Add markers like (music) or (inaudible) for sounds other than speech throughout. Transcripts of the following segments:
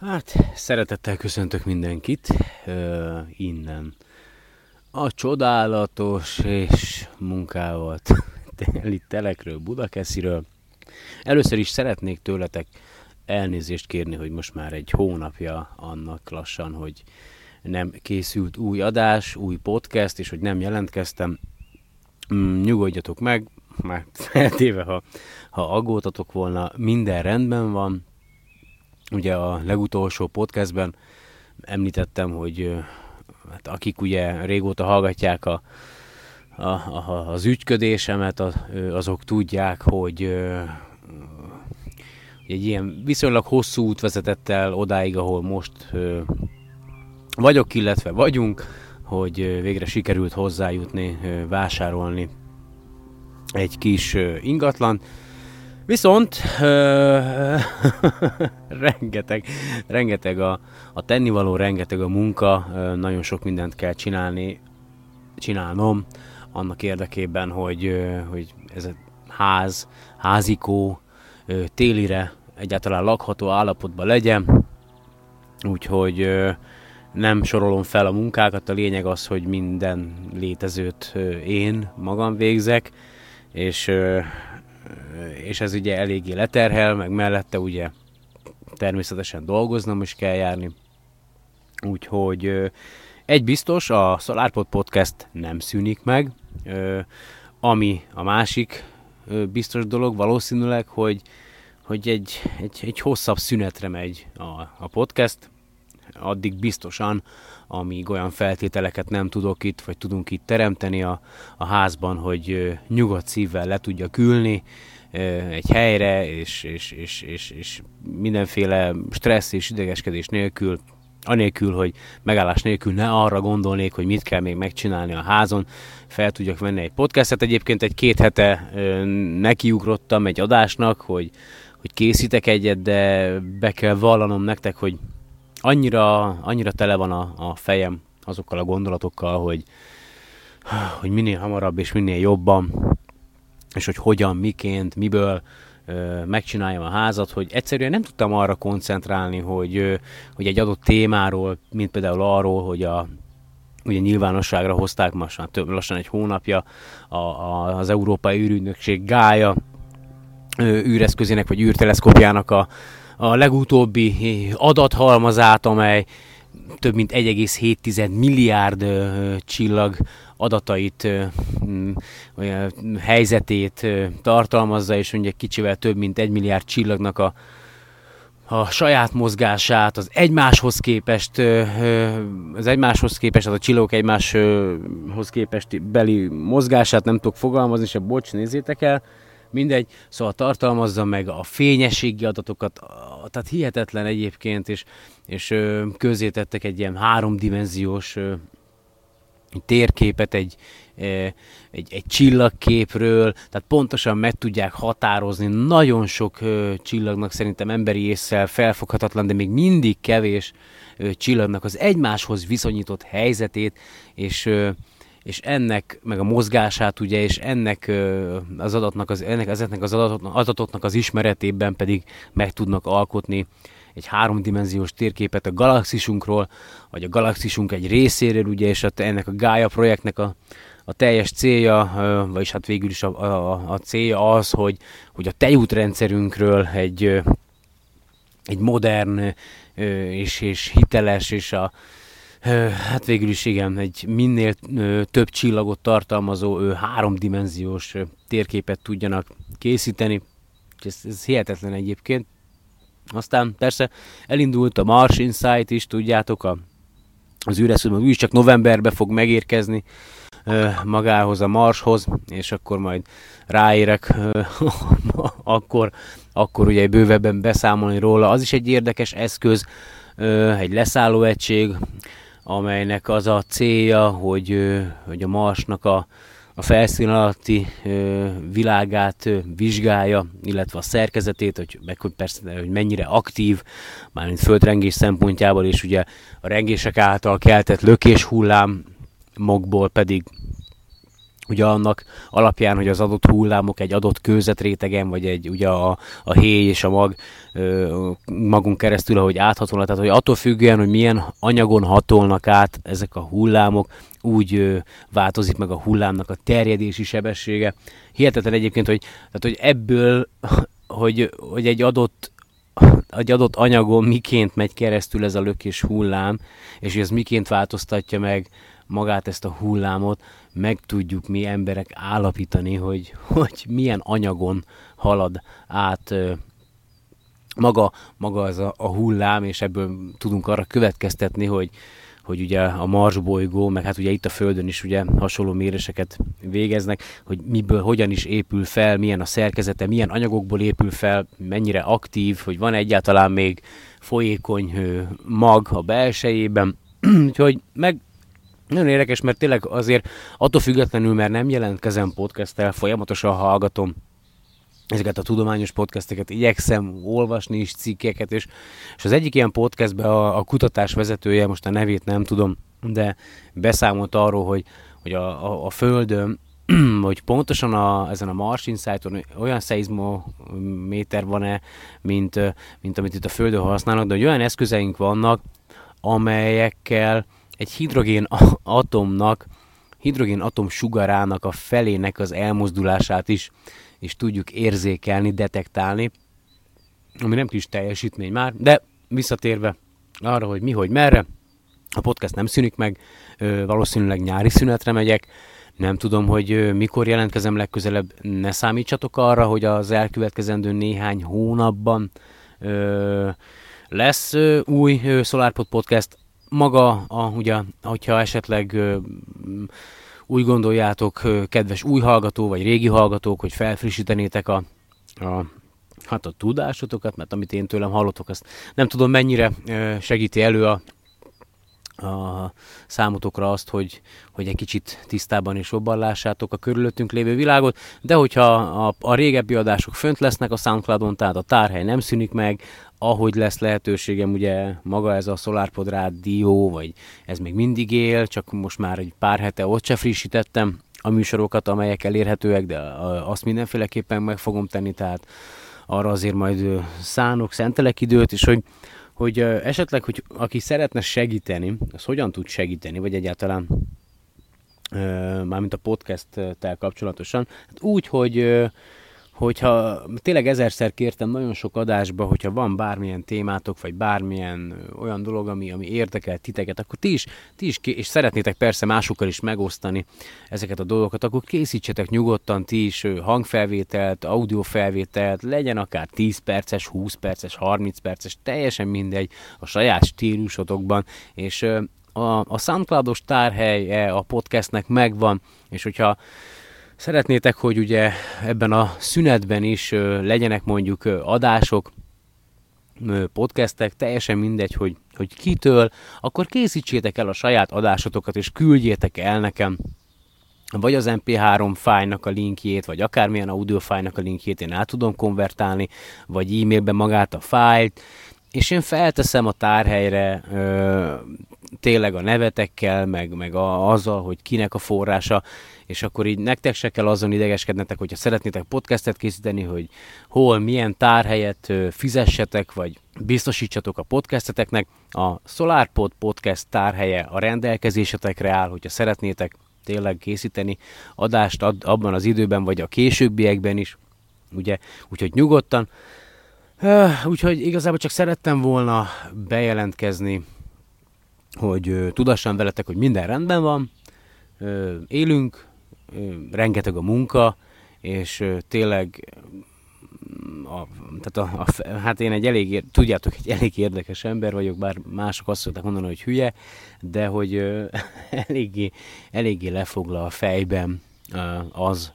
Hát, szeretettel köszöntök mindenkit uh, innen. A csodálatos és munkával (laughs) teli telekről, Budakesziről. Először is szeretnék tőletek elnézést kérni, hogy most már egy hónapja annak lassan, hogy nem készült új adás, új podcast, és hogy nem jelentkeztem. Mm, nyugodjatok meg, már (laughs) feltéve, ha, ha aggódtatok volna, minden rendben van, Ugye a legutolsó podcastben említettem, hogy hát akik ugye régóta hallgatják a, a, a, az ügyködésemet, azok tudják, hogy egy ilyen viszonylag hosszú út vezetett el odáig, ahol most vagyok, illetve vagyunk, hogy végre sikerült hozzájutni, vásárolni egy kis ingatlan, Viszont (laughs) rengeteg, rengeteg a, a tennivaló, rengeteg a munka, nagyon sok mindent kell csinálni, csinálnom annak érdekében, hogy, hogy ez a ház, házikó ö, télire egyáltalán lakható állapotban legyen. Úgyhogy nem sorolom fel a munkákat, a lényeg az, hogy minden létezőt én magam végzek, és és ez ugye eléggé leterhel, meg mellette ugye természetesen dolgoznom is kell járni. Úgyhogy egy biztos, a SolarPod Podcast nem szűnik meg, ami a másik biztos dolog valószínűleg, hogy, hogy egy, egy, egy hosszabb szünetre megy a, a podcast, addig biztosan, amíg olyan feltételeket nem tudok itt, vagy tudunk itt teremteni a, a házban, hogy nyugodt szívvel le tudja külni egy helyre, és, és, és, és, és mindenféle stressz és idegeskedés nélkül, anélkül, hogy megállás nélkül ne arra gondolnék, hogy mit kell még megcsinálni a házon, fel tudjak venni egy podcastet. Egyébként egy két hete nekiugrottam egy adásnak, hogy, hogy készítek egyet, de be kell vallanom nektek, hogy annyira, annyira tele van a, a fejem azokkal a gondolatokkal, hogy, hogy minél hamarabb és minél jobban, és hogy hogyan, miként, miből megcsináljam a házat, hogy egyszerűen nem tudtam arra koncentrálni, hogy, hogy egy adott témáról, mint például arról, hogy a ugye nyilvánosságra hozták most már több, lassan egy hónapja a, a, az Európai űrügynökség gája űreszközének vagy űrteleszkópjának a, a legutóbbi adathalmazát, amely több mint 1,7 milliárd ö, csillag adatait, ö, ö, helyzetét tartalmazza, és ugye kicsivel több mint 1 milliárd csillagnak a, a saját mozgását, az egymáshoz képest, az egymáshoz képest, az a csillagok egymáshoz képest beli mozgását nem tudok fogalmazni, és bocs, nézzétek el, mindegy, szóval tartalmazza meg a fényességi adatokat, tehát hihetetlen egyébként, és, és közzétettek egy ilyen háromdimenziós térképet egy, egy, egy csillagképről, tehát pontosan meg tudják határozni. Nagyon sok csillagnak szerintem emberi észsel felfoghatatlan, de még mindig kevés csillagnak az egymáshoz viszonyított helyzetét, és és ennek, meg a mozgását ugye, és ennek az adatnak, az, ennek, ezeknek az adatoknak, adatoknak az ismeretében pedig meg tudnak alkotni egy háromdimenziós térképet a galaxisunkról, vagy a galaxisunk egy részéről, ugye, és ennek a Gaia projektnek a, a teljes célja, vagyis hát végül is a, a, a célja az, hogy, hogy a tejútrendszerünkről egy, egy modern és, és hiteles és a, Hát végül is igen, egy minél több csillagot tartalmazó háromdimenziós térképet tudjanak készíteni. Ez, ez hihetetlen egyébként. Aztán persze elindult a Mars Insight is, tudjátok, a, az űreszülben, úgyis csak novemberbe fog megérkezni magához a Marshoz, és akkor majd ráérek, (laughs) akkor, akkor ugye bővebben beszámolni róla. Az is egy érdekes eszköz, egy leszálló egység, amelynek az a célja, hogy, hogy a Marsnak a, a felszín alatti világát vizsgálja, illetve a szerkezetét, hogy, meg, hogy persze, hogy mennyire aktív, mármint földrengés szempontjából, és ugye a rengések által keltett lökés hullámokból pedig ugye annak alapján, hogy az adott hullámok egy adott kőzetrétegen, vagy egy ugye a, a héj és a mag ö, magunk keresztül, ahogy áthatolnak, tehát hogy attól függően, hogy milyen anyagon hatolnak át ezek a hullámok, úgy változik meg a hullámnak a terjedési sebessége. Hihetetlen egyébként, hogy, tehát, hogy ebből, hogy, hogy egy adott egy adott anyagon miként megy keresztül ez a lökés hullám, és hogy ez miként változtatja meg magát ezt a hullámot, meg tudjuk mi emberek állapítani, hogy, hogy milyen anyagon halad át maga, maga az a, a hullám, és ebből tudunk arra következtetni, hogy, hogy ugye a Mars bolygó, meg hát ugye itt a Földön is ugye hasonló méréseket végeznek, hogy miből, hogyan is épül fel, milyen a szerkezete, milyen anyagokból épül fel, mennyire aktív, hogy van egyáltalán még folyékony mag a belsejében, (clears throat) úgyhogy meg nagyon érdekes, mert tényleg azért attól függetlenül, mert nem jelentkezem podcasttel, folyamatosan hallgatom ezeket a tudományos podcasteket, igyekszem olvasni is cikkeket, és, és az egyik ilyen podcastben a, a kutatás vezetője, most a nevét nem tudom, de beszámolt arról, hogy, hogy a, a, a Földön, (clears throat) hogy pontosan a, ezen a Mars Insight-on olyan szeizmométer van-e, mint, mint amit itt a Földön használnak, de hogy olyan eszközeink vannak, amelyekkel egy hidrogén atomnak, hidrogén atom sugarának a felének az elmozdulását is, is tudjuk érzékelni, detektálni, ami nem kis teljesítmény már, de visszatérve arra, hogy mi, hogy merre, a podcast nem szűnik meg, valószínűleg nyári szünetre megyek, nem tudom, hogy mikor jelentkezem legközelebb, ne számítsatok arra, hogy az elkövetkezendő néhány hónapban lesz új SolarPod podcast, maga, a, ugye, hogyha esetleg úgy gondoljátok, kedves új hallgató, vagy régi hallgatók, hogy felfrissítenétek a, a hát a tudásotokat, mert amit én tőlem hallottok, azt nem tudom mennyire segíti elő a, a számotokra azt, hogy, hogy egy kicsit tisztában és jobban lássátok a körülöttünk lévő világot, de hogyha a, a régebbi adások fönt lesznek a Soundcloudon, tehát a tárhely nem szűnik meg, ahogy lesz lehetőségem, ugye maga ez a SolarPod rádió, vagy ez még mindig él, csak most már egy pár hete ott se frissítettem a műsorokat, amelyek elérhetőek, de azt mindenféleképpen meg fogom tenni, tehát arra azért majd szánok, szentelek időt, és hogy, hogy esetleg, hogy aki szeretne segíteni, az hogyan tud segíteni, vagy egyáltalán mármint a podcast-tel kapcsolatosan, hát úgy, hogy hogyha tényleg ezerszer kértem nagyon sok adásba, hogyha van bármilyen témátok, vagy bármilyen olyan dolog, ami, ami érdekel titeket, akkor ti is, ti is és szeretnétek persze másokkal is megosztani ezeket a dolgokat, akkor készítsetek nyugodtan ti is hangfelvételt, audiofelvételt, legyen akár 10 perces, 20 perces, 30 perces, teljesen mindegy a saját stílusotokban, és a, a SoundCloudos tárhelye a podcastnek megvan, és hogyha Szeretnétek, hogy ugye ebben a szünetben is legyenek mondjuk adások, podcastek, teljesen mindegy, hogy, hogy kitől, akkor készítsétek el a saját adásotokat, és küldjétek el nekem, vagy az MP3 fájnak a linkjét, vagy akármilyen audio fájnak a linkjét én át tudom konvertálni, vagy e-mailben magát a fájlt, és én felteszem a tárhelyre tényleg a nevetekkel, meg, meg a, azzal, hogy kinek a forrása, és akkor így nektek se kell azon idegeskednetek, hogyha szeretnétek podcastet készíteni, hogy hol, milyen tárhelyet fizessetek, vagy biztosítsatok a podcasteteknek. A SolarPod podcast tárhelye a rendelkezésetekre áll, hogyha szeretnétek tényleg készíteni adást ad, abban az időben, vagy a későbbiekben is, ugye, úgyhogy nyugodtan. Úgyhogy igazából csak szerettem volna bejelentkezni, hogy tudassam veletek, hogy minden rendben van, élünk, rengeteg a munka, és tényleg a, tehát a, a, hát én egy elég, tudjátok, egy elég érdekes ember vagyok, bár mások azt szokták mondani, hogy hülye, de hogy ö, (laughs) eléggé, eléggé lefoglal a fejben ö, az,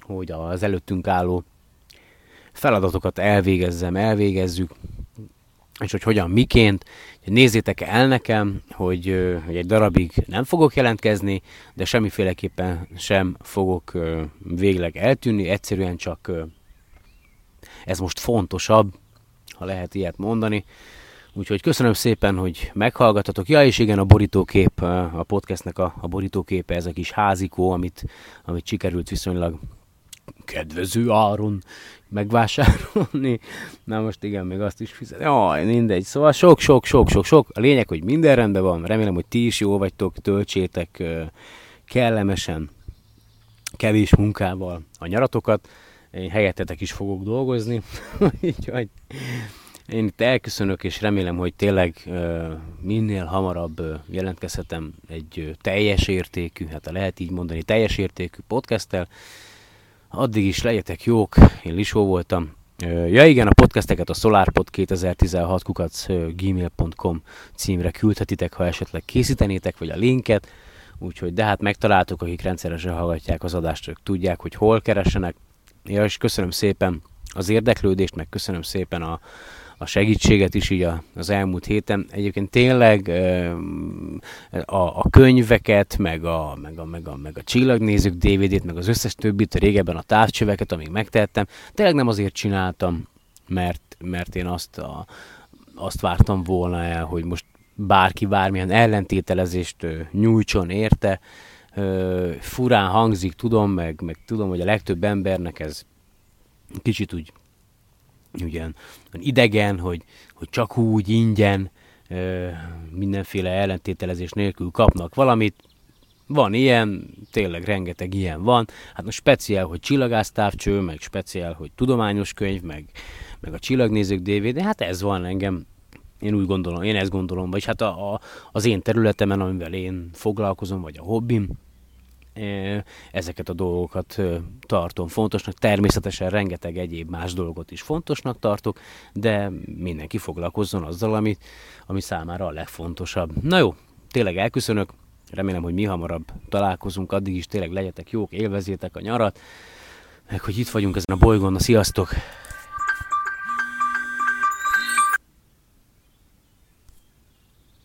hogy az előttünk álló feladatokat elvégezzem, elvégezzük, és hogy hogyan, miként. Nézzétek el nekem, hogy, hogy egy darabig nem fogok jelentkezni, de semmiféleképpen sem fogok végleg eltűnni, egyszerűen csak ez most fontosabb, ha lehet ilyet mondani, Úgyhogy köszönöm szépen, hogy meghallgatatok. Ja, és igen, a borítókép, a podcastnek a, a borítóképe, ez a kis házikó, amit, amit sikerült viszonylag kedvező áron megvásárolni. Na most igen, még azt is fizet. Jaj, mindegy. Szóval sok, sok, sok, sok, sok. A lényeg, hogy minden rendben van. Remélem, hogy ti is jó vagytok, töltsétek kellemesen, kevés munkával a nyaratokat. Én helyettetek is fogok dolgozni. (laughs) Úgyhogy én itt elköszönök, és remélem, hogy tényleg minél hamarabb jelentkezhetem egy teljes értékű, hát lehet így mondani, teljes értékű podcasttel. Addig is legyetek jók, én Lisó voltam. Ja igen, a podcasteket a SolarPod 2016 kukac gmail.com címre küldhetitek, ha esetleg készítenétek, vagy a linket. Úgyhogy, de hát megtaláltuk, akik rendszeresen hallgatják az adást, ők tudják, hogy hol keresenek. Ja, és köszönöm szépen az érdeklődést, meg köszönöm szépen a, a segítséget is így az elmúlt héten. Egyébként tényleg a, a könyveket, meg a, meg, a, meg, a, meg a csillagnézők DVD-t, meg az összes többit, régebben a távcsöveket, amíg megtettem, tényleg nem azért csináltam, mert, mert én azt, a, azt vártam volna el, hogy most bárki bármilyen ellentételezést nyújtson érte. Furán hangzik, tudom, meg, meg tudom, hogy a legtöbb embernek ez kicsit úgy ugyan idegen, hogy, hogy csak úgy ingyen mindenféle ellentételezés nélkül kapnak valamit. Van ilyen, tényleg rengeteg ilyen van. Hát most speciál, hogy csillagásztávcső, meg speciál, hogy tudományos könyv, meg, meg a csillagnézők DVD, hát ez van engem. Én úgy gondolom, én ezt gondolom, vagyis hát a, a, az én területemen, amivel én foglalkozom, vagy a hobbim, ezeket a dolgokat tartom fontosnak. Természetesen rengeteg egyéb más dolgot is fontosnak tartok, de mindenki foglalkozzon azzal, ami, ami számára a legfontosabb. Na jó, tényleg elköszönök, remélem, hogy mi hamarabb találkozunk, addig is tényleg legyetek jók, élvezétek a nyarat, meg hogy itt vagyunk ezen a bolygón, na sziasztok!